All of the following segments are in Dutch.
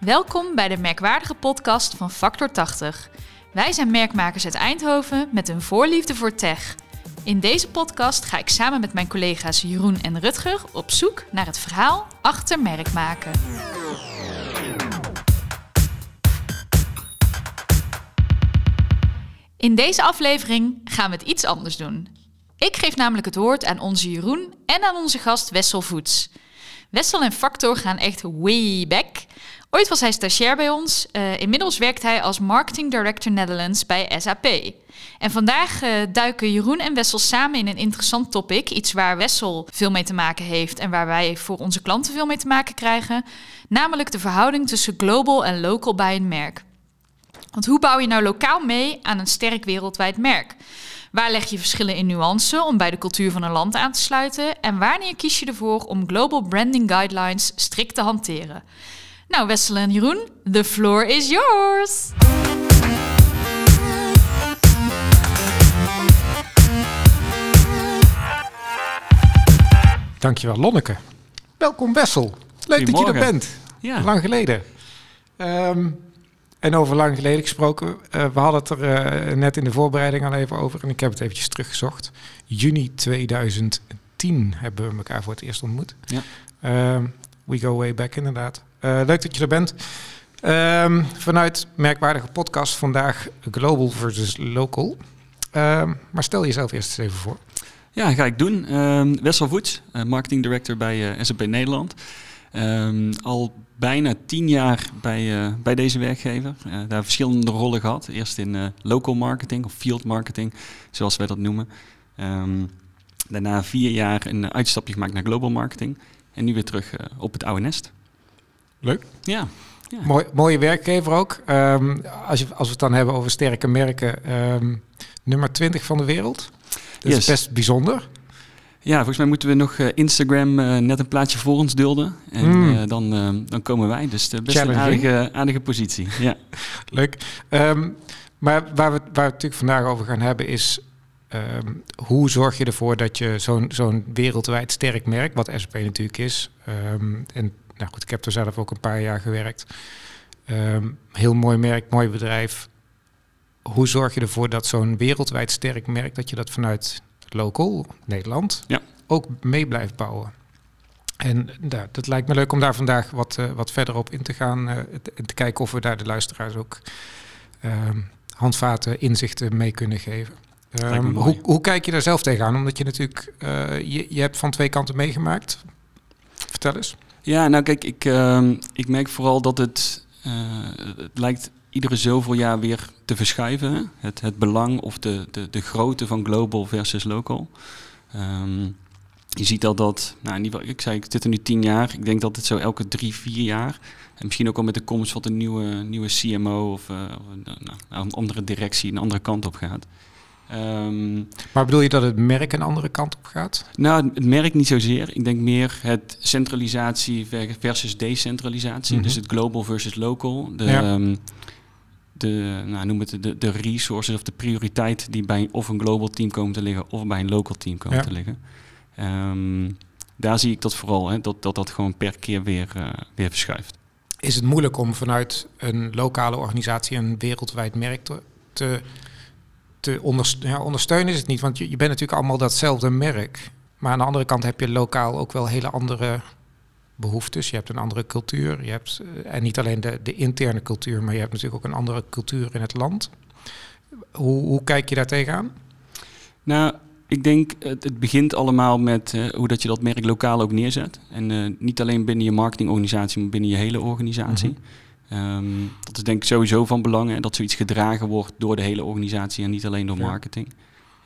Welkom bij de merkwaardige podcast van Factor 80. Wij zijn merkmakers uit Eindhoven met een voorliefde voor tech. In deze podcast ga ik samen met mijn collega's Jeroen en Rutger op zoek naar het verhaal achter merkmaken. In deze aflevering gaan we het iets anders doen. Ik geef namelijk het woord aan onze Jeroen en aan onze gast Wessel Voets. Wessel en Factor gaan echt way back. Ooit was hij stagiair bij ons. Uh, inmiddels werkt hij als Marketing Director Netherlands bij SAP. En vandaag uh, duiken Jeroen en Wessel samen in een interessant topic. Iets waar Wessel veel mee te maken heeft en waar wij voor onze klanten veel mee te maken krijgen. Namelijk de verhouding tussen global en local bij een merk. Want hoe bouw je nou lokaal mee aan een sterk wereldwijd merk? Waar leg je verschillen in nuance om bij de cultuur van een land aan te sluiten? En wanneer kies je ervoor om global branding guidelines strikt te hanteren? Nou, Wessel en Jeroen, the floor is yours! Dankjewel, Lonneke. Welkom, Wessel. Leuk dat je er bent. Ja. Lang geleden. Um, en over lang geleden gesproken, uh, we hadden het er uh, net in de voorbereiding al even over en ik heb het eventjes teruggezocht. Juni 2010 hebben we elkaar voor het eerst ontmoet. Ja. Uh, we go way back inderdaad. Uh, leuk dat je er bent. Um, vanuit merkwaardige podcast vandaag global versus local. Um, maar stel jezelf eerst eens even voor. Ja, ga ik doen. Um, Wessel Voets, marketing director bij SAP Nederland. al bijna tien jaar bij, uh, bij deze werkgever. Uh, daar verschillende rollen gehad. Eerst in uh, local marketing of field marketing, zoals wij dat noemen. Daarna vier jaar een uitstapje gemaakt naar global marketing. En nu weer terug op het oude nest. Leuk. Ja. ja. Mooi, mooie werkgever ook. Um, als, je, als we het dan hebben over sterke merken, um, nummer 20 van de wereld. Dat yes. is best bijzonder. Ja, volgens mij moeten we nog uh, Instagram uh, net een plaatje voor ons dulden. En mm. uh, dan, dan komen wij. Dus best een aardige, aardige positie. Ja. Leuk. Um, maar waar we, waar we het natuurlijk vandaag over gaan hebben is... Um, hoe zorg je ervoor dat je zo'n zo'n wereldwijd sterk merk, wat SAP natuurlijk is... Um, en nou goed, ik heb er zelf ook een paar jaar gewerkt. heel mooi merk, mooi bedrijf. Hoe zorg je ervoor dat zo'n wereldwijd sterk merk... dat je dat vanuit local, Nederland, ja. ook mee blijft bouwen. En nou, dat lijkt me leuk om daar vandaag wat, uh, wat verder op in te gaan. en uh, te kijken of we daar de luisteraars ook uh, handvaten, inzichten mee kunnen geven. Um, hoe, hoe, kijk je daar zelf tegenaan? Omdat je natuurlijk, eh, je, je hebt van twee kanten meegemaakt. Vertel eens. Ja, nou kijk, ik, ehm, ik merk vooral dat het, eh, het lijkt iedere zoveel jaar weer te verschuiven. Het, het belang of de, de, de grootte van global versus local. Um, je ziet al dat, nou in ieder geval, ik zei, ik zit er nu tien jaar. Ik denk dat het zo elke drie, vier jaar. En misschien ook al met de komst van een nieuwe, nieuwe CMO of, of nou, een andere directie, een andere kant op gaat. Um, maar bedoel je dat het merk een andere kant op gaat? Nou, het merk niet zozeer. Ik denk meer het centralisatie versus decentralisatie. Mm -hmm. Dus het global versus local. De, ja. um, de, nou, noem het de, de resources of de prioriteit die bij of een global team komen te liggen of bij een local team komen te liggen. Um, daar zie ik dat vooral, hè, dat, dat dat gewoon per keer weer, uh, weer verschuift. Is het moeilijk om vanuit een lokale organisatie een wereldwijd merk te, te, te ondersteunen? Ja, ondersteunen is het niet, want je, je bent natuurlijk allemaal datzelfde merk. Maar aan de andere kant heb je lokaal ook wel hele andere behoeftes. Je hebt een andere cultuur. Je hebt, eh, en niet alleen de, de interne cultuur, maar je hebt natuurlijk ook een andere cultuur in het land. Hoe, hoe kijk je daar tegenaan? Nou, ik denk het, het begint allemaal met uh, hoe dat je dat merk lokaal ook neerzet. En uh, niet alleen binnen je marketingorganisatie, maar binnen je hele organisatie. Mm -hmm. Um, dat is denk ik sowieso van belang. En dat zoiets gedragen wordt door de hele organisatie en niet alleen door marketing.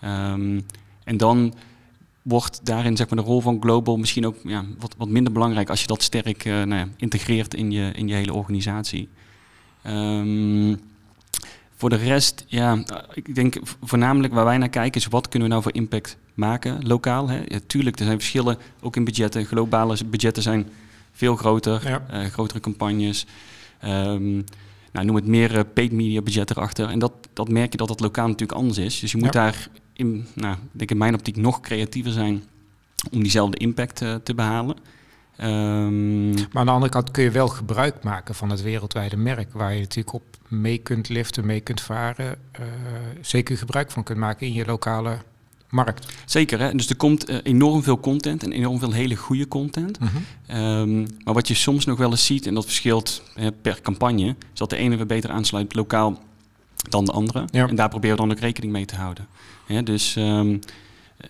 Um, en dan wordt daarin zeg maar, de rol van global misschien ook ja, wat, wat minder belangrijk als je dat sterk uh, nou ja, integreert in je, in je hele organisatie. Um, voor de rest, ja, ik denk voornamelijk waar wij naar kijken is wat kunnen we nou voor impact maken lokaal. Hè? Ja, tuurlijk, er zijn verschillen ook in budgetten. Globale budgetten zijn veel groter, ja. uh, grotere campagnes. Um, nou, noem het meer uh, paid media budget erachter. En dat, dat merk je dat dat lokaal natuurlijk anders is. Dus je moet ja. daar in, nou, ik denk in mijn optiek nog creatiever zijn om diezelfde impact uh, te behalen. Ehm, Maar aan de andere kant kun je wel gebruik maken van het wereldwijde merk, waar je natuurlijk op mee kunt liften, mee kunt varen. eh, zeker gebruik van kunt maken in je lokale markt. zeker, hè? dus er komt eh, enorm veel content en enorm veel hele goede content. Ehm, maar wat je soms nog wel eens ziet, en dat verschilt per campagne, is dat de ene weer beter aansluit lokaal dan de andere. Ja. En daar proberen we dan ook rekening mee te houden. Dus ehm,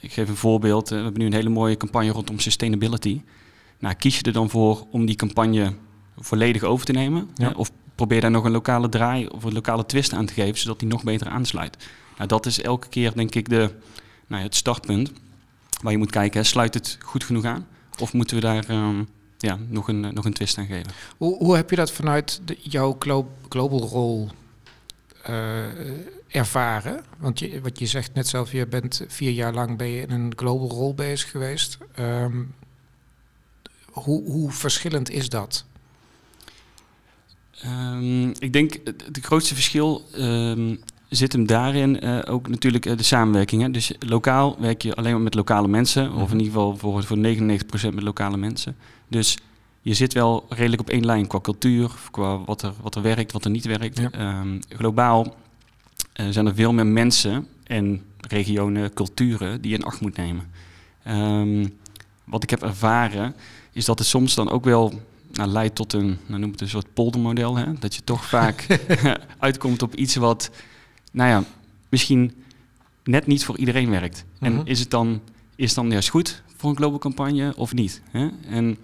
ik geef een voorbeeld. Eh, We hebben nu een hele mooie campagne rondom sustainability. Nou, kies je er dan voor om die campagne volledig over te nemen? Ja. Hè, of probeer daar nog een lokale draai of een lokale twist aan te geven, zodat die nog beter aansluit. Nou, dat is elke keer denk ik de, nou ja, het startpunt waar je moet kijken. Hè, sluit het goed genoeg aan? Of moeten we daar ehm, ja, nog, een, nog een twist aan geven? Hoe, hoe heb je dat vanuit de, jouw glo global rol eh, ervaren? Want je, wat je zegt net zelf, je bent vier jaar lang ben je in een global rol bezig geweest. Ehm, hoe, hoe verschillend is dat? Ehm, ik denk het het grootste verschil ehm, zit hem daarin eh, ook natuurlijk eh, de samenwerking. Hè? Dus lokaal werk je alleen maar met lokale mensen, of in ieder geval voor, voor 99% met lokale mensen. Dus je zit wel redelijk op één lijn qua cultuur, qua wat er, wat er werkt, wat er niet werkt. Ja. Ehm, globaal eh, zijn er veel meer mensen en regionen, culturen die je in acht moet nemen. Ehm, wat ik heb ervaren is dat het soms dan ook wel nou, leidt tot een, nou, noem het een soort poldermodel. Hè? Dat je toch vaak uitkomt op iets wat, nou ja, misschien net niet voor iedereen werkt. Mhm. En is het dan, is dan juist goed voor een global campagne of niet? Hè? En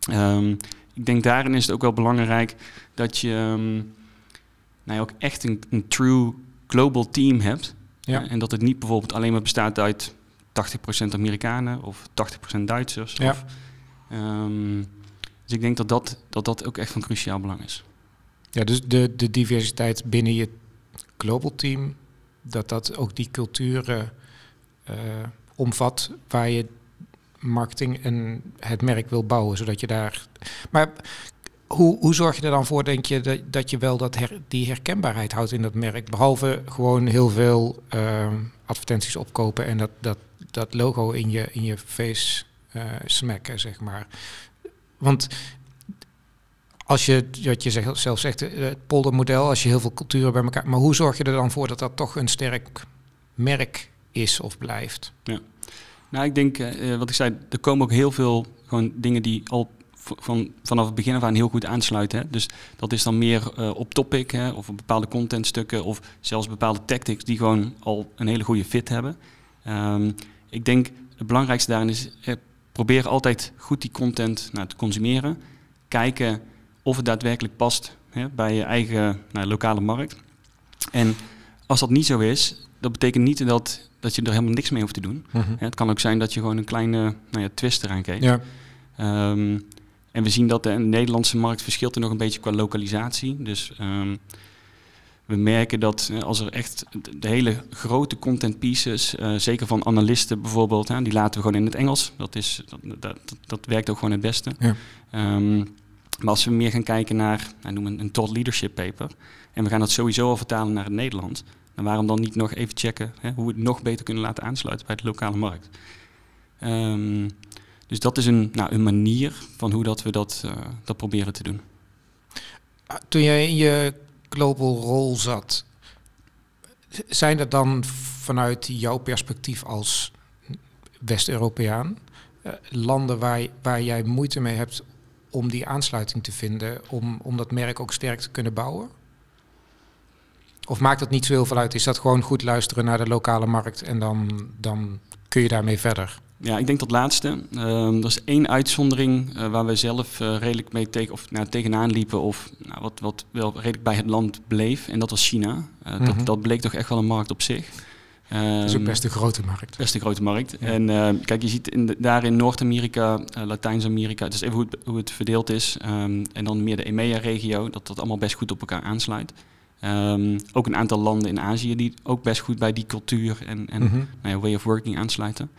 ehm, ik denk daarin is het ook wel belangrijk dat je ehm, nou ja, ook echt een, een true global team hebt. Ja. Hè? En dat het niet bijvoorbeeld alleen maar bestaat uit 80% Amerikanen of 80% Duitsers. Ja. Of, ehm, dus ik denk dat dat, dat dat ook echt van cruciaal belang is. Ja, dus de, de diversiteit binnen je global team, dat dat ook die culturen eh, omvat waar je marketing en het merk wil bouwen, zodat je daar. Maar hoe, hoe zorg je er dan voor, denk je, dat, dat je wel dat her- die herkenbaarheid houdt in dat merk? Behalve gewoon heel veel eh, advertenties opkopen en dat, dat, dat logo in je, in je face eh, smacken, zeg maar. Want als je, wat je zegt, zelf zegt, eh, het poldermodel, als je heel veel culturen bij elkaar... Maar hoe zorg je er dan voor dat dat toch een sterk merk is of blijft? Nou, ik denk, eh, wat ik zei, er komen ook heel veel gewoon dingen die al van, vanaf het begin af aan heel goed aansluiten. Hè? Dus dat is dan meer eh, op topic hè, of bepaalde contentstukken of zelfs bepaalde tactics die gewoon al een hele goede fit hebben. Ehm, ik denk het belangrijkste daarin is, eh, probeer altijd goed die content nou, te consumeren. Kijken of het daadwerkelijk past hè, bij je eigen nou, lokale markt. En als dat niet zo is, dat betekent niet dat, dat je er helemaal niks mee hoeft te doen. Hè, Het kan ook zijn dat je gewoon een kleine nou ja, twist eraan geeft. Ja, Ehm, en we zien dat de Nederlandse markt verschilt er nog een beetje qua lokalisatie. Dus ehm, we merken dat eh, als er echt de- hele grote content pieces, eh, zeker van analisten bijvoorbeeld, hè, die laten we gewoon in het Engels. Dat, is, dat, dat, dat, dat werkt ook gewoon het beste. Ja. Ehm, maar als we meer gaan kijken naar, nou, noem een, thought leadership paper, en we gaan dat sowieso al vertalen naar het Nederlands, dan waarom dan niet nog even checken hè, hoe we het nog beter kunnen laten aansluiten bij de lokale markt. Ehm, dus dat is een, nou, een manier van hoe dat we dat, eh, dat proberen te doen. Ah, Toen jij in je global rol zat, zijn er dan vanuit jouw perspectief als West-Europeaan eh, landen waar, waar jij moeite mee hebt om die aansluiting te vinden, om, om dat merk ook sterk te kunnen bouwen? Of maakt dat niet zo heel veel uit? Is dat gewoon goed luisteren naar de lokale markt en dan, dan kun je daarmee verder? Ja, ik denk dat laatste. Ehm er is één uitzondering eh, waar we zelf eh, redelijk mee tegen, of, nou, tegenaan liepen of nou, wat, wat wel redelijk bij het land bleef. En dat was China. Eh, Mhm. dat, dat bleek toch echt wel een markt op zich. Dat is ook Ehm, best een grote markt. Best een grote markt. Ja. En eh, kijk, je ziet in de- daar in Noord-Amerika, eh, Latijns-Amerika, het is even hoe het, hoe het verdeeld is. ehm, en dan meer de EMEA-regio, dat dat allemaal best goed op elkaar aansluit. Ehm, ook een aantal landen in Azië die ook best goed bij die cultuur en, en Mhm. nou ja, way of working aansluiten.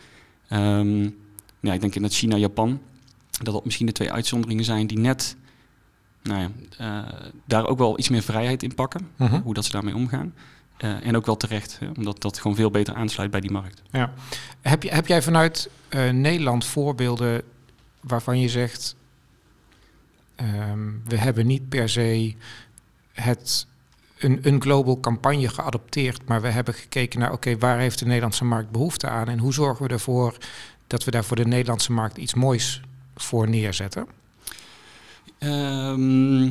Ehm, ja, ik denk in dat China, Japan, dat dat misschien de twee uitzonderingen zijn die net nou ja, eh, daar ook wel iets meer vrijheid in pakken, Mhm. hoe dat ze daarmee omgaan. Eh, en ook wel terecht, omdat dat gewoon veel beter aansluit bij die markt. Ja. Heb, je, heb jij vanuit eh, Nederland voorbeelden waarvan je zegt, ehm, we hebben niet per se het, een, een global campagne geadopteerd, maar we hebben gekeken naar, oké, waar heeft de Nederlandse markt behoefte aan en hoe zorgen we ervoor dat we daar voor de Nederlandse markt iets moois voor neerzetten? Ehm,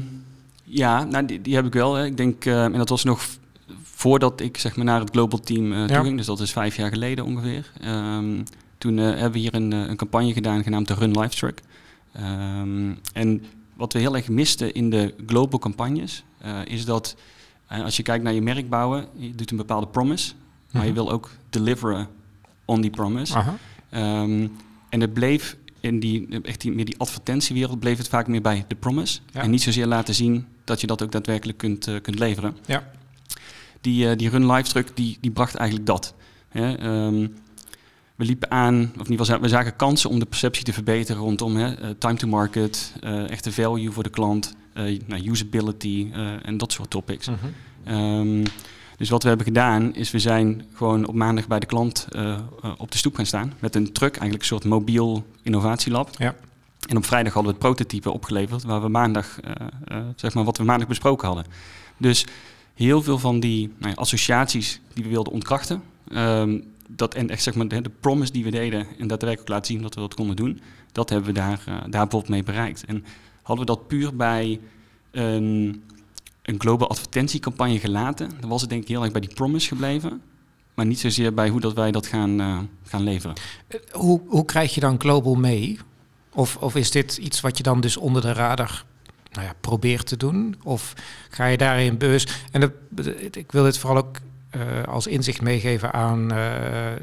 ja, nou, die, die heb ik wel. Hè. Ik denk, eh, en dat was nog voordat ik zeg maar, naar het global team toe Ja. ging. Dus dat is vijf jaar geleden ongeveer. Ehm, toen eh, hebben we hier een, eh, een campagne gedaan genaamd de Run Livestruck. Ehm en wat we heel erg misten in de global campagnes, is dat als je kijkt naar je merk bouwen, je doet een bepaalde promise, maar je Mhm. wil ook deliveren on die promise. Ehm, en het bleef in die, echt die, meer die advertentiewereld, bleef het vaak meer bij de promise. Ja. En niet zozeer laten zien dat je dat ook daadwerkelijk kunt, kunt leveren. Ja. Die, eh, die Run Live truck, die, die bracht eigenlijk dat. Hè, ehm, we liepen aan, of geval, we zagen kansen om de perceptie te verbeteren rondom hè, eh, time to market, eh, echte value voor de klant, nou, usability en dat soort topics. Mhm. Ehm, dus wat we hebben gedaan is we zijn gewoon op maandag bij de klant op de stoep gaan staan met een truck, eigenlijk een soort mobiel innovatielab. Ja. En op vrijdag hadden we het prototype opgeleverd waar we maandag, zeg maar wat we maandag besproken hadden. Dus heel veel van die nou associaties die we wilden ontkrachten, ehm, dat en echt zeg maar de, promise die we deden en daadwerkelijk laten zien dat we dat konden doen, dat hebben we daar, eh, daar bijvoorbeeld mee bereikt. En hadden we dat puur bij een, een global advertentiecampagne gelaten, dan was het denk ik heel erg bij die promise gebleven. Maar niet zozeer bij hoe dat wij dat gaan, eh, gaan leveren. Hoe, hoe krijg je dan global mee? Of, of is dit iets wat je dan dus onder de radar nou ja, te doen? Of ga je daarin bewust... En dat, ik wil dit vooral ook eh, als inzicht meegeven aan eh,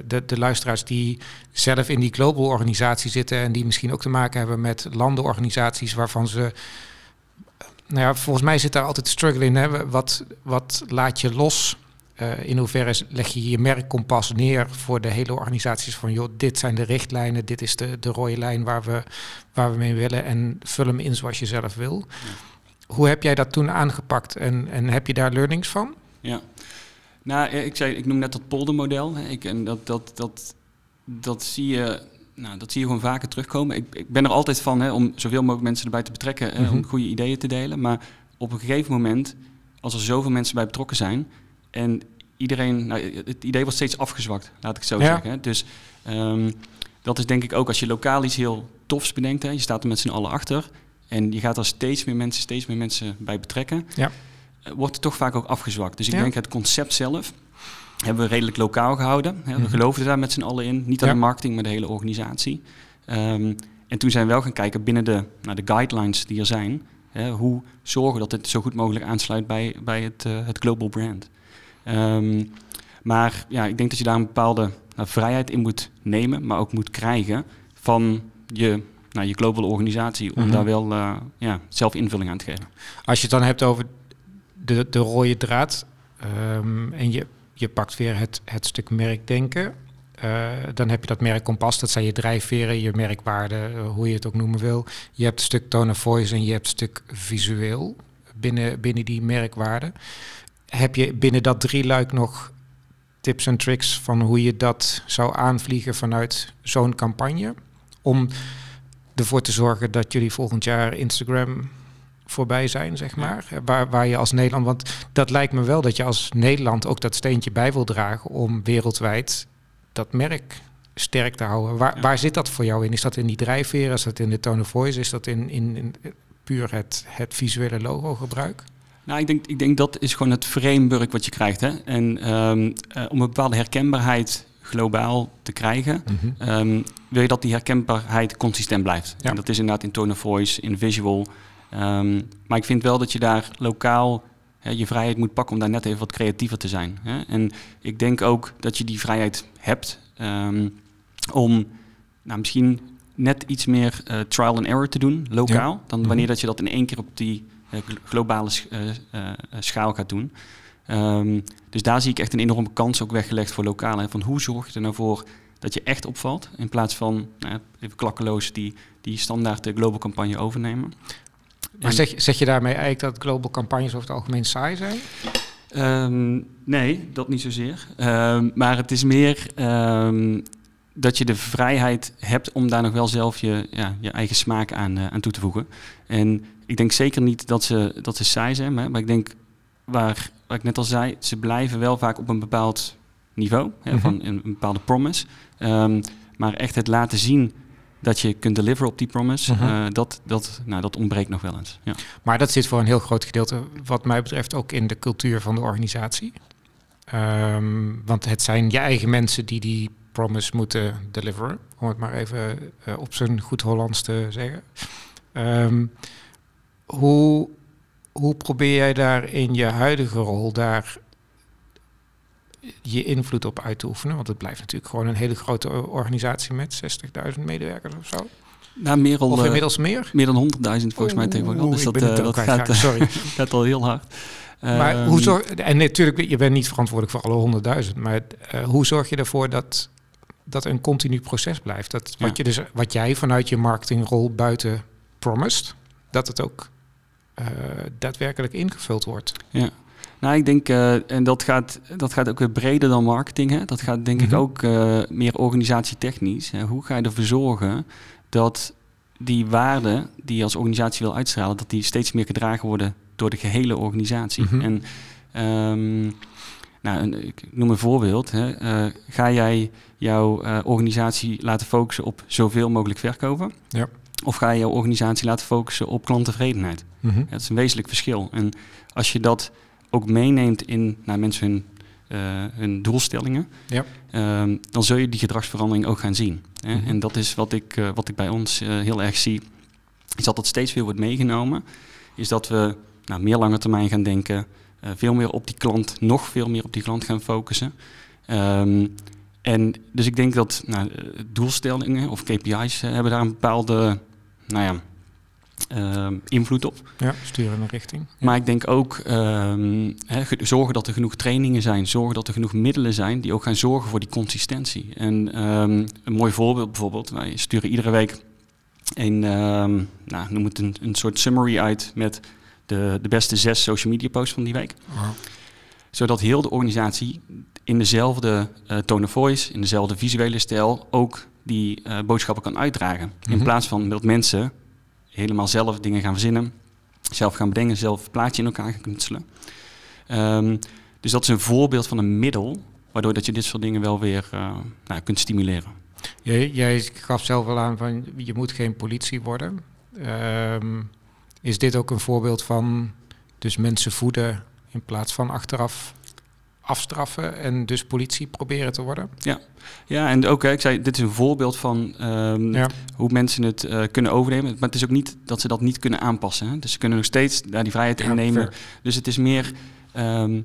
de, de luisteraars die zelf in die global organisatie zitten... en die misschien ook te maken hebben met landenorganisaties waarvan ze... Nou ja, volgens mij zit daar altijd struggle in. Hè? Wat, wat laat je los? Uh, in hoeverre leg je je merkkompas neer voor de hele organisaties van joh, dit zijn de richtlijnen, dit is de, de rode lijn waar we, waar we mee willen en vul hem in zoals je zelf wil. Ja. Hoe heb jij dat toen aangepakt en, en heb je daar learnings van? Ja, nou, ik, zei, ik noem net dat poldermodel. Ik, en dat, dat, dat, dat, zie je, nou, dat zie je gewoon vaker terugkomen. Ik, ik ben er altijd van hè, om zoveel mogelijk mensen erbij te betrekken, mm -hmm. hè, om goede ideeën te delen. Maar op een gegeven moment, als er zoveel mensen bij betrokken zijn, en iedereen, nou, het idee wordt steeds afgezwakt, laat ik het zo ja. zeggen. Dus um, dat is denk ik ook als je lokaal iets heel tofs bedenkt, hè, je staat er met z'n allen achter en je gaat er steeds meer mensen, steeds meer mensen bij betrekken, ja. wordt het toch vaak ook afgezwakt. Dus ik ja. denk het concept zelf hebben we redelijk lokaal gehouden. Hè. We -hmm. geloofden daar met z'n allen in, niet alleen marketing, maar de hele organisatie. Um, en toen zijn we wel gaan kijken binnen de, nou, de guidelines die er zijn, hè, hoe zorgen dat het zo goed mogelijk aansluit bij, bij het, uh, het global brand. Um, maar ja, ik denk dat je daar een bepaalde nou, vrijheid in moet nemen, maar ook moet krijgen van je, nou, je global organisatie om mm -hmm. daar wel uh, ja, zelf invulling aan te geven. Als je het dan hebt over de, de rode draad um, en je, je pakt weer het, het stuk merkdenken, uh, dan heb je dat merkkompas, dat zijn je drijfveren, je merkwaarden, uh, hoe je het ook noemen wil. Je hebt een stuk tone of voice en je hebt een stuk visueel binnen, binnen die merkwaarden heb je binnen dat drieluik nog tips en tricks van hoe je dat zou aanvliegen vanuit zo'n campagne? Om ervoor te zorgen dat jullie volgend jaar Instagram voorbij zijn, zeg maar. Waar, waar je als Nederland, want dat lijkt me wel dat je als Nederland ook dat steentje bij wil dragen om wereldwijd dat merk sterk te houden. Waar, ja. waar zit dat voor jou in? Is dat in die drijfveren? Is dat in de tone of voice? Is dat in, in, in puur het, het visuele logo gebruik? Nou, ik denk, ik denk dat is gewoon het framework wat je krijgt. Hè? En um, uh, om een bepaalde herkenbaarheid globaal te krijgen, mm -hmm. um, wil je dat die herkenbaarheid consistent blijft. Ja. En dat is inderdaad in tone of voice, in visual. Um, maar ik vind wel dat je daar lokaal hè, je vrijheid moet pakken om daar net even wat creatiever te zijn. Hè? En ik denk ook dat je die vrijheid hebt om nou, misschien net iets meer uh, trial and error te doen, lokaal, ja. dan wanneer -hmm. dat je dat in één keer op die globale sch uh, uh, schaal gaat doen. Um, dus daar zie ik echt een enorme kans ook weggelegd voor lokaal. Hè, van hoe zorg je er nou voor dat je echt opvalt, in plaats van nou, even klakkeloos die, die standaard de global campagne overnemen. Maar zeg, zeg je daarmee eigenlijk dat global campagnes over het algemeen saai zijn? Um, nee, dat niet zozeer. Um, maar het is meer dat je de vrijheid hebt om daar nog wel zelf je, ja, je eigen smaak aan, eh, aan toe te voegen. En ik denk zeker niet dat ze, dat ze saai zijn, maar, maar ik denk waar, waar ik net al zei, ze blijven wel vaak op een bepaald niveau, hè, Mhm. van een, een bepaalde promise. Ehm, maar echt het laten zien dat je kunt deliveren op die promise, Mhm. eh, dat, dat, nou, dat ontbreekt nog wel eens. Ja. Maar dat zit voor een heel groot gedeelte, wat mij betreft, ook in de cultuur van de organisatie. Ehm, want het zijn je eigen mensen die die promise moeten deliveren, om het maar even eh, op zijn goed Hollands te zeggen. Ehm, hoe, hoe probeer jij daar in je huidige rol daar je invloed op uit te oefenen? Want het blijft natuurlijk gewoon een hele grote organisatie met 60.000 medewerkers of zo. Nou, meer, al, Of eh, inmiddels meer? meer dan 100.000 volgens mij Oeh, tegenwoordig. al. Dus dat, eh, ook dat gaat, sorry. gaat al heel hard. Maar Ehm, hoe zorg, en natuurlijk, je bent niet verantwoordelijk voor alle honderdduizend, maar eh, hoe zorg je ervoor dat dat een continu proces blijft? Dat wat, Ja. je dus, wat jij vanuit je marketingrol buiten promised, dat het ook eh, daadwerkelijk ingevuld wordt. Nou, ik denk, eh, en dat gaat, dat gaat ook weer breder dan marketing. Hè? Dat gaat denk Mhm. ik ook eh, meer organisatietechnisch. Hè? Hoe ga je ervoor zorgen dat die waarden die je als organisatie wil uitstralen, dat die steeds meer gedragen worden door de gehele organisatie. Mhm. En ehm, nou, een, ik noem een voorbeeld. Hè? Eh, ga jij jouw eh, organisatie laten focussen op zoveel mogelijk verkopen? Ja. Of ga je jouw organisatie laten focussen op klanttevredenheid? Ja, dat is een wezenlijk verschil. En als je dat ook meeneemt in nou, mensen hun, eh, hun doelstellingen, Ja. ehm, dan zul je die gedragsverandering ook gaan zien. Hè? Mhm. En dat is wat ik, eh, wat ik bij ons eh, heel erg zie, is dat het steeds veel wordt meegenomen. Is dat we nou, meer lange termijn gaan denken, veel meer op die klant, nog veel meer op die klant gaan focussen. Ehm, en dus ik denk dat nou, doelstellingen of KPI's hebben daar een bepaalde nou ja, ehm, invloed op. Ja, sturen in een richting. Maar ik denk ook ehm, zorgen dat er genoeg trainingen zijn, zorgen dat er genoeg middelen zijn die ook gaan zorgen voor die consistentie. En ehm, een mooi voorbeeld bijvoorbeeld, wij sturen iedere week een, nou, noem het een, een soort summary uit met de, de beste zes social media posts van die week. Zodat heel de organisatie in dezelfde eh tone of voice, in dezelfde visuele stijl ook die eh, boodschappen kan uitdragen. In Mhm. plaats van dat mensen helemaal zelf dingen gaan verzinnen, zelf gaan bedenken, zelf plaatje in elkaar gaan knutselen. Ehm, dus dat is een voorbeeld van een middel, waardoor dat je dit soort dingen wel weer eh, nou, kunt stimuleren. Jij, jij gaf zelf wel aan van je moet geen politie worden. Ehm, is dit ook een voorbeeld van dus mensen voeden in plaats van achteraf afstraffen en dus politie proberen te worden? Ja, en ook, hè, ik zei, dit is een voorbeeld van ehm, Ja. hoe mensen het eh, kunnen overnemen. Maar het is ook niet dat ze dat niet kunnen aanpassen. Hè? Dus ze kunnen nog steeds daar die vrijheid in Ja, nemen. Dus het is meer, ehm,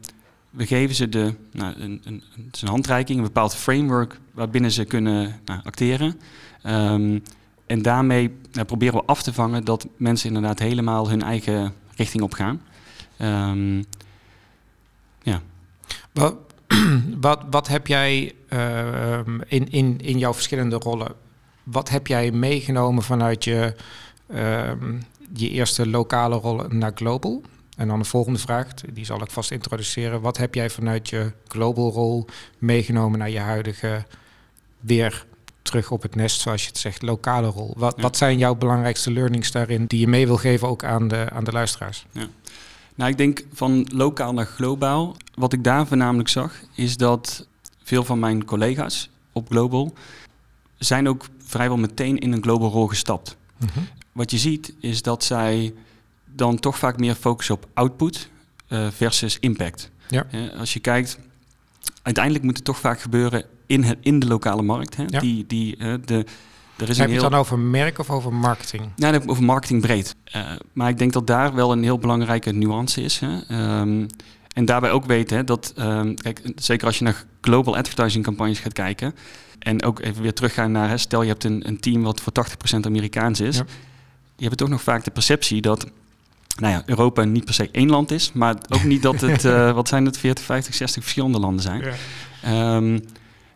we geven ze de, nou, een, een, het is een handreiking, een bepaald framework waarbinnen ze kunnen nou, acteren. Ehm, en daarmee nou, proberen we af te vangen dat mensen inderdaad helemaal hun eigen richting op gaan. Ehm, Wat, wat, wat heb jij ehm, in, in, in jouw verschillende rollen, wat heb jij meegenomen vanuit je, ehm, je eerste lokale rol naar global? En dan de volgende vraag, die zal ik vast introduceren. Wat heb jij vanuit je global rol meegenomen naar je huidige weer terug op het nest, zoals je het zegt, lokale rol? Wat, Ja. wat zijn jouw belangrijkste learnings daarin die je mee wil geven ook aan de, aan de luisteraars? Nou, ik denk van lokaal naar globaal. Wat ik daar voornamelijk zag, is dat veel van mijn collega's op global zijn ook vrijwel meteen in een global rol gestapt. Wat je ziet, is dat zij dan toch vaak meer focussen op output eh, versus impact. Ja. Hè, als je kijkt, uiteindelijk moet het toch vaak gebeuren in, het, in de lokale markt. Hè? Ja. Die, die, eh, de, er is Heb je het dan over merk of over marketing? Ja, heb ik over marketing breed. Eh, maar ik denk dat daar wel een heel belangrijke nuance is. Hè? Ehm, en daarbij ook weten hè, dat, ehm, kijk, zeker als je naar global advertising campagnes gaat kijken. En ook even weer teruggaan naar, hè, stel je hebt een, een team wat voor 80% Amerikaans is. Ja. Die hebben toch nog vaak de perceptie dat nou ja, Europa niet per se één land is. Maar ook niet dat het, eh, wat zijn het, 40, 50, 60 verschillende landen zijn. Ehm,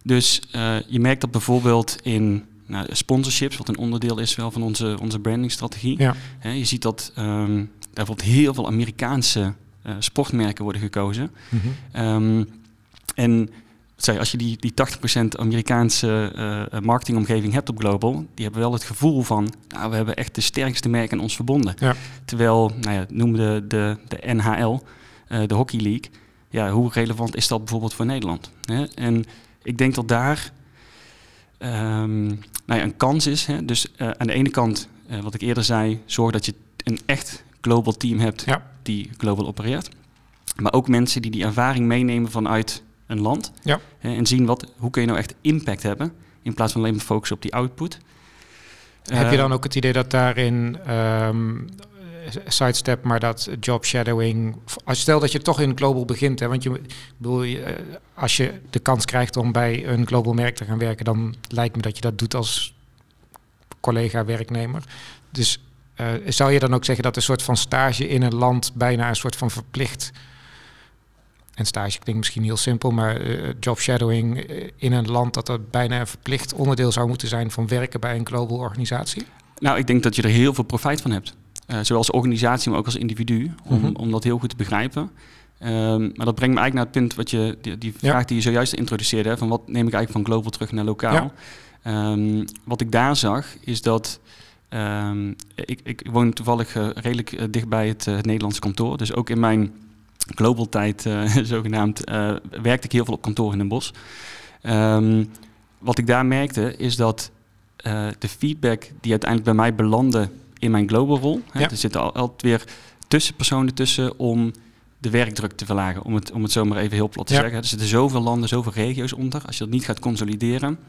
dus eh, je merkt dat bijvoorbeeld in nou, sponsorships, wat een onderdeel is wel van onze, onze brandingstrategie. Ja. Je ziet dat daar bijvoorbeeld heel veel Amerikaanse eh, sportmerken worden gekozen. Mhm. Ehm, en als je die, die 80% Amerikaanse uh, marketingomgeving hebt op global, die hebben wel het gevoel van, nou, we hebben echt de sterkste merken aan ons verbonden. Ja. Terwijl, nou ja, noem de, de, de NHL, uh, de Hockey League, ja, hoe relevant is dat bijvoorbeeld voor Nederland? En ik denk dat daar um, nou ja, een kans is. Hè? Dus uh, aan de ene kant, wat ik eerder zei, zorg dat je een echt global team hebt ja. die global opereert. Maar ook mensen die die ervaring meenemen vanuit een land. Ja. En zien wat, hoe kun je nou echt impact hebben. In plaats van alleen maar focussen op die output. Heb je Eh, dan ook het idee dat daarin um, sidestep, maar dat job shadowing. Als stel dat je toch in global begint, hè, want je bedoel, je, als je de kans krijgt om bij een global merk te gaan werken, dan lijkt me dat je dat doet als collega werknemer. Dus uh, zou je dan ook zeggen dat een soort van stage in een land bijna een soort van verplicht en stage klinkt misschien heel simpel, maar uh, job shadowing in een land dat dat bijna een verplicht onderdeel zou moeten zijn van werken bij een global organisatie? Nou, ik denk dat je er heel veel profijt van hebt. Uh, zowel als organisatie, maar ook als individu, om, mm -hmm. om dat heel goed te begrijpen. Um, maar dat brengt me eigenlijk naar het punt wat je, die, die ja. vraag die je zojuist introduceerde, van wat neem ik eigenlijk van global terug naar lokaal. Ja. Um, wat ik daar zag, is dat um, ik, ik woon toevallig redelijk dicht bij het, het Nederlandse kantoor. Dus ook in mijn global tijd, zogenaamd, werkte ik heel veel op kantoor in Den Bosch. Um, wat ik daar merkte is dat de feedback die uiteindelijk bij mij belandde in mijn global rol, ja. hè, er zitten al, altijd weer tussenpersonen tussen om de werkdruk te verlagen, om het, om het zo maar even heel plat te ja. zeggen. Er zitten zoveel landen, zoveel regio's onder. Als je dat niet gaat consolideren,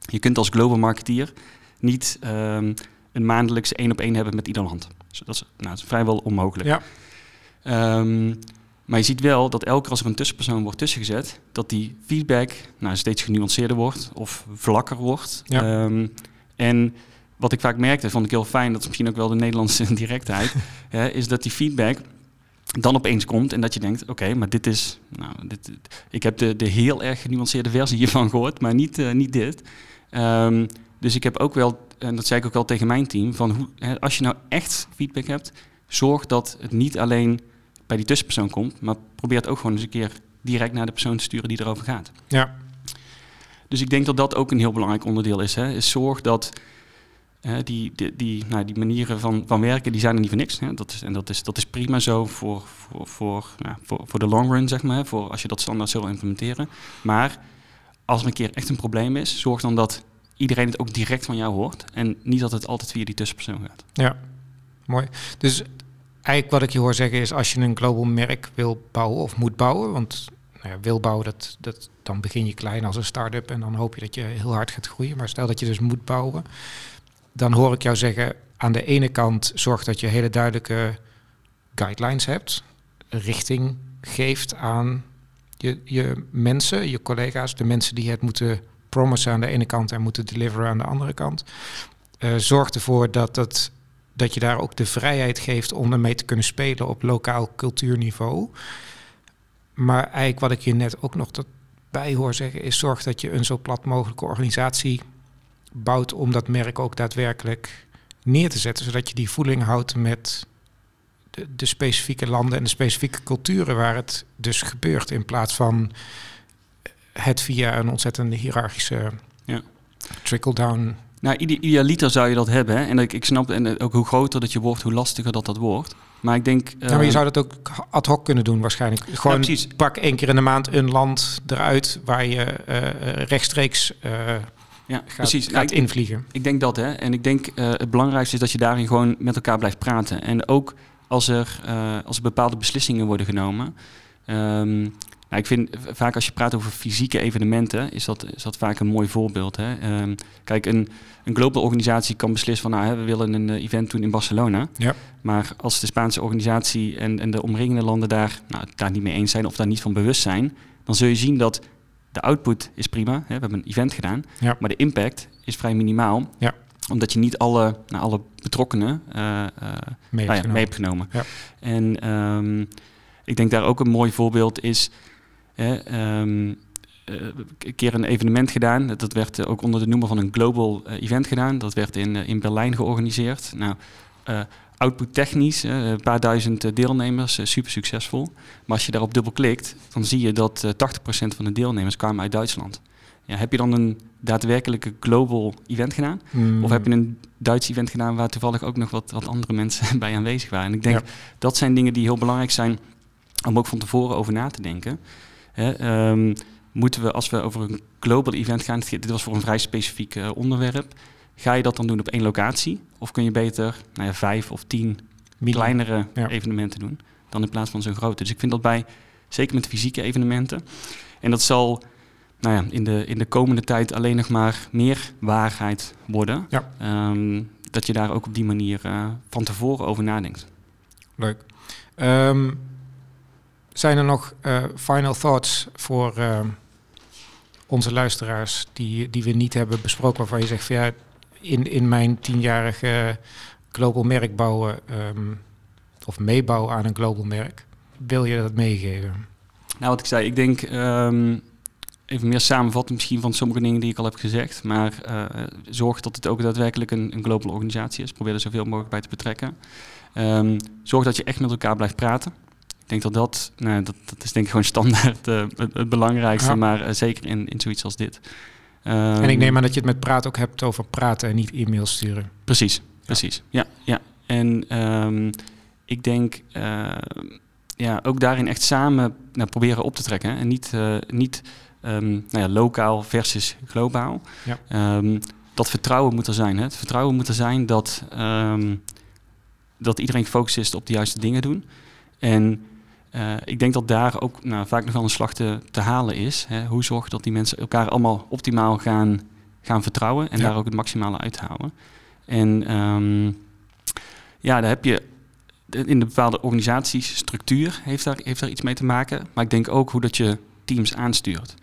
je kunt als global marketeer niet um, een maandelijkse één op één hebben met ieder land. Dus dat is, nou, dat is vrijwel onmogelijk. Ja. Um, maar je ziet wel dat elke als er een tussenpersoon wordt tussengezet, dat die feedback nou, steeds genuanceerder wordt of vlakker wordt. Ja. Um, en wat ik vaak merkte, vond ik heel fijn, dat is misschien ook wel de Nederlandse directheid, hè, is dat die feedback dan opeens komt en dat je denkt, oké, okay, maar dit is, nou, dit, ik heb de, de heel erg genuanceerde versie hiervan gehoord, maar niet, uh, niet dit. Um, dus ik heb ook wel, en dat zei ik ook wel tegen mijn team, van hoe, hè, als je nou echt feedback hebt, zorg dat het niet alleen bij die tussenpersoon komt, maar probeer het ook gewoon eens een keer direct naar de persoon te sturen die erover gaat. Ja. Dus ik denk dat dat ook een heel belangrijk onderdeel is. Hè? Is zorg dat die, die, die, nou, die manieren van, van werken, die zijn er niet voor niks. Hè? Dat is, en dat is, dat is prima zo voor, voor, voor, voor, voor de long run, zeg maar. Voor als je dat standaard zo wil implementeren. Maar als een keer echt een probleem is, zorg dan dat iedereen het ook direct van jou hoort. En niet dat het altijd via die tussenpersoon gaat. Ja, mooi. Dus eigenlijk wat ik je hoor zeggen is, als je een global merk wil bouwen of moet bouwen, want nou ja, wil bouwen, dat, dat, dan begin je klein als een start-up en dan hoop je dat je heel hard gaat groeien. Maar stel dat je dus moet bouwen, dan hoor ik jou zeggen, aan de ene kant zorg dat je hele duidelijke guidelines hebt, richting geeft aan je, je mensen, je collega's, de mensen die het moeten promissen aan de ene kant en moeten deliveren aan de andere kant. Uh, zorg ervoor dat het dat je daar ook de vrijheid geeft om ermee te kunnen spelen op lokaal cultuurniveau. Maar eigenlijk wat ik je net ook nog bij hoor zeggen is zorg dat je een zo plat mogelijke organisatie bouwt om dat merk ook daadwerkelijk neer te zetten, zodat je die voeling houdt met de, de specifieke landen en de specifieke culturen waar het dus gebeurt, in plaats van het via een ontzettende hiërarchische ja. trickle-down nou, idealiter zou je dat hebben. Hè? En ik, ik snap en ook hoe groter dat je wordt, hoe lastiger dat dat wordt. Maar ik denk... Uh, ja, maar je zou dat ook ad hoc kunnen doen waarschijnlijk. Gewoon ja, pak één keer in de maand een land eruit waar je uh, rechtstreeks uh, ja, gaat, precies. gaat nou, invliegen. Ik, ik, denk dat, hè. En ik denk het belangrijkste is dat je daarin gewoon met elkaar blijft praten. En ook als er, als er bepaalde beslissingen worden genomen... Um, nou, ik vind vaak als je praat over fysieke evenementen, is dat, is dat vaak een mooi voorbeeld. Hè? Um, kijk, een, een global organisatie kan beslissen van nou, hè, we willen een uh, event doen in Barcelona. Ja. Maar als de Spaanse organisatie en, en de omringende landen daar, nou, daar niet mee eens zijn of daar niet van bewust zijn, dan zul je zien dat de output is prima. Hè? We hebben een event gedaan, ja. maar de impact is vrij minimaal. Ja. Omdat je niet alle, nou, alle betrokkenen uh, uh, mee, nou ja, mee hebt genomen. En um, ik denk daar ook een mooi voorbeeld is. Hè, um, uh, een keer een evenement gedaan. Dat werd ook onder de noemer van een global event gedaan. Dat werd in, in Berlijn georganiseerd. Nou, output technisch, eh, een paar duizend eh, deelnemers, eh, super succesvol. Maar als je daarop dubbel klikt, dan zie je dat eh, 80% van de deelnemers kwamen uit Duitsland. Ja, heb je dan een daadwerkelijke global event gedaan? Mm. Of heb je een Duits event gedaan waar toevallig ook nog wat, wat andere mensen bij aanwezig waren? En ik denk Ja. dat zijn dingen die heel belangrijk zijn om ook van tevoren over na te denken. Hè, ehm, moeten we, als we over een global event gaan, dit was voor een vrij specifiek onderwerp, ga je dat dan doen op één locatie? Of kun je beter nou ja, vijf of tien Mini- kleinere Ja. evenementen doen dan in plaats van zo'n grote? Dus ik vind dat bij, zeker met fysieke evenementen, en dat zal nou ja, in, de, in de komende tijd alleen nog maar meer waarheid worden. Ja. Ehm, dat je daar ook op die manier eh, van tevoren over nadenkt. Leuk. Ehm, zijn er nog eh, final thoughts voor ehm, onze luisteraars die, die we niet hebben besproken, waarvan je zegt van ja, in, in mijn tienjarige global merk bouwen ehm, of meebouwen aan een global merk, wil je dat meegeven? Nou, wat ik zei, ik denk ehm, even meer samenvatten misschien van sommige dingen die ik al heb gezegd. Maar eh, zorg dat het ook daadwerkelijk een, een global organisatie is. Probeer er zoveel mogelijk bij te betrekken. Ehm, zorg dat je echt met elkaar blijft praten. Ik denk dat dat, nou, dat, dat is denk ik gewoon standaard eh, het, het belangrijkste, Ja. maar eh, zeker in, in zoiets als dit. En ik Ehm, neem aan dat je het met praten ook hebt over praten en niet e-mails sturen. Precies, precies. Ja, ja. En ehm, ik denk eh, ja, ook daarin echt samen nou, proberen op te trekken. hè. En niet, eh, niet ehm, nou ja, lokaal versus globaal. Ja. Dat vertrouwen moet er zijn. Hè. Het vertrouwen moet er zijn dat, dat iedereen gefocust is op de juiste dingen doen. En eh, ik denk dat daar ook nou, vaak nog wel een slag te, te halen is. Hè. Hoe zorg je dat die mensen elkaar allemaal optimaal gaan, gaan vertrouwen en Ja. daar ook het maximale uithalen. En ehm, ja, daar heb je in de bepaalde organisatiestructuur heeft daar, heeft daar iets mee te maken. Maar ik denk ook hoe dat je teams aanstuurt.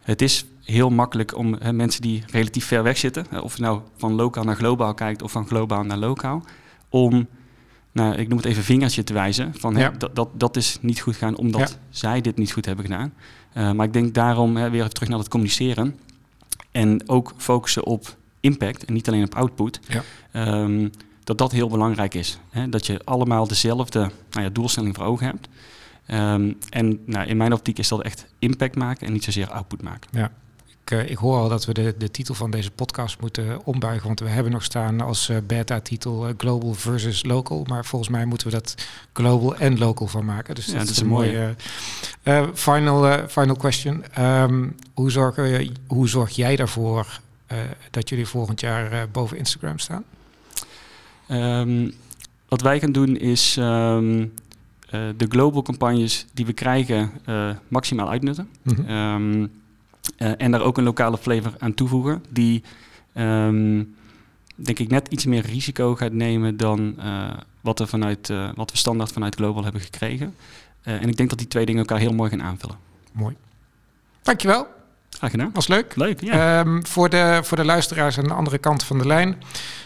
Het is heel makkelijk om hè, mensen die relatief ver weg zitten, hè, of je nou van lokaal naar globaal kijkt of van globaal naar lokaal, om, nou, ik noem het even vingertje te wijzen, van Ja. dat, dat, dat is niet goed gaan omdat Ja. zij dit niet goed hebben gedaan. Eh, maar ik denk daarom hè, weer even terug naar het communiceren en ook focussen op impact en niet alleen op output. Ja. Ehm, dat dat heel belangrijk is. Hè? Dat je allemaal dezelfde nou ja, doelstelling voor ogen hebt. Ehm, en nou, in mijn optiek is dat echt impact maken en niet zozeer output maken. Ik, eh, ik hoor al dat we de, de titel van deze podcast moeten ombuigen, want we hebben nog staan als eh, beta-titel eh, Global versus Local. Maar volgens mij moeten we dat Global en Local van maken. Dus Ja, dat, is een mooie... final, final question. Ehm, hoe, zorg, hoe zorg jij ervoor eh, dat jullie volgend jaar boven Instagram staan? Ehm, wat wij gaan doen is ehm, eh, de global campagnes die we krijgen maximaal uitnutten. Ehm, eh, en daar ook een lokale flavor aan toevoegen. Die ehm, denk ik net iets meer risico gaat nemen dan eh, wat, er vanuit, eh, wat we standaard vanuit Global hebben gekregen. En ik denk dat die twee dingen elkaar heel mooi gaan aanvullen. Mooi. Dankjewel, Graag gedaan. was leuk. Leuk, ja. Ehm, voor, de, voor de luisteraars aan de andere kant van de lijn.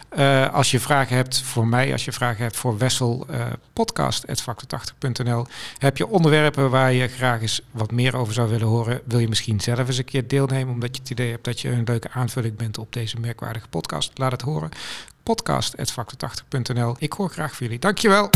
eh, als je vragen hebt voor mij, als je vragen hebt voor Wessel, eh podcast.factor80.nl. Heb je onderwerpen waar je graag eens wat meer over zou willen horen? Wil je misschien zelf eens een keer deelnemen, omdat je het idee hebt dat je een leuke aanvulling bent op deze merkwaardige podcast? Laat het horen. Podcast.factor80.nl. Ik hoor graag van jullie. Dankjewel.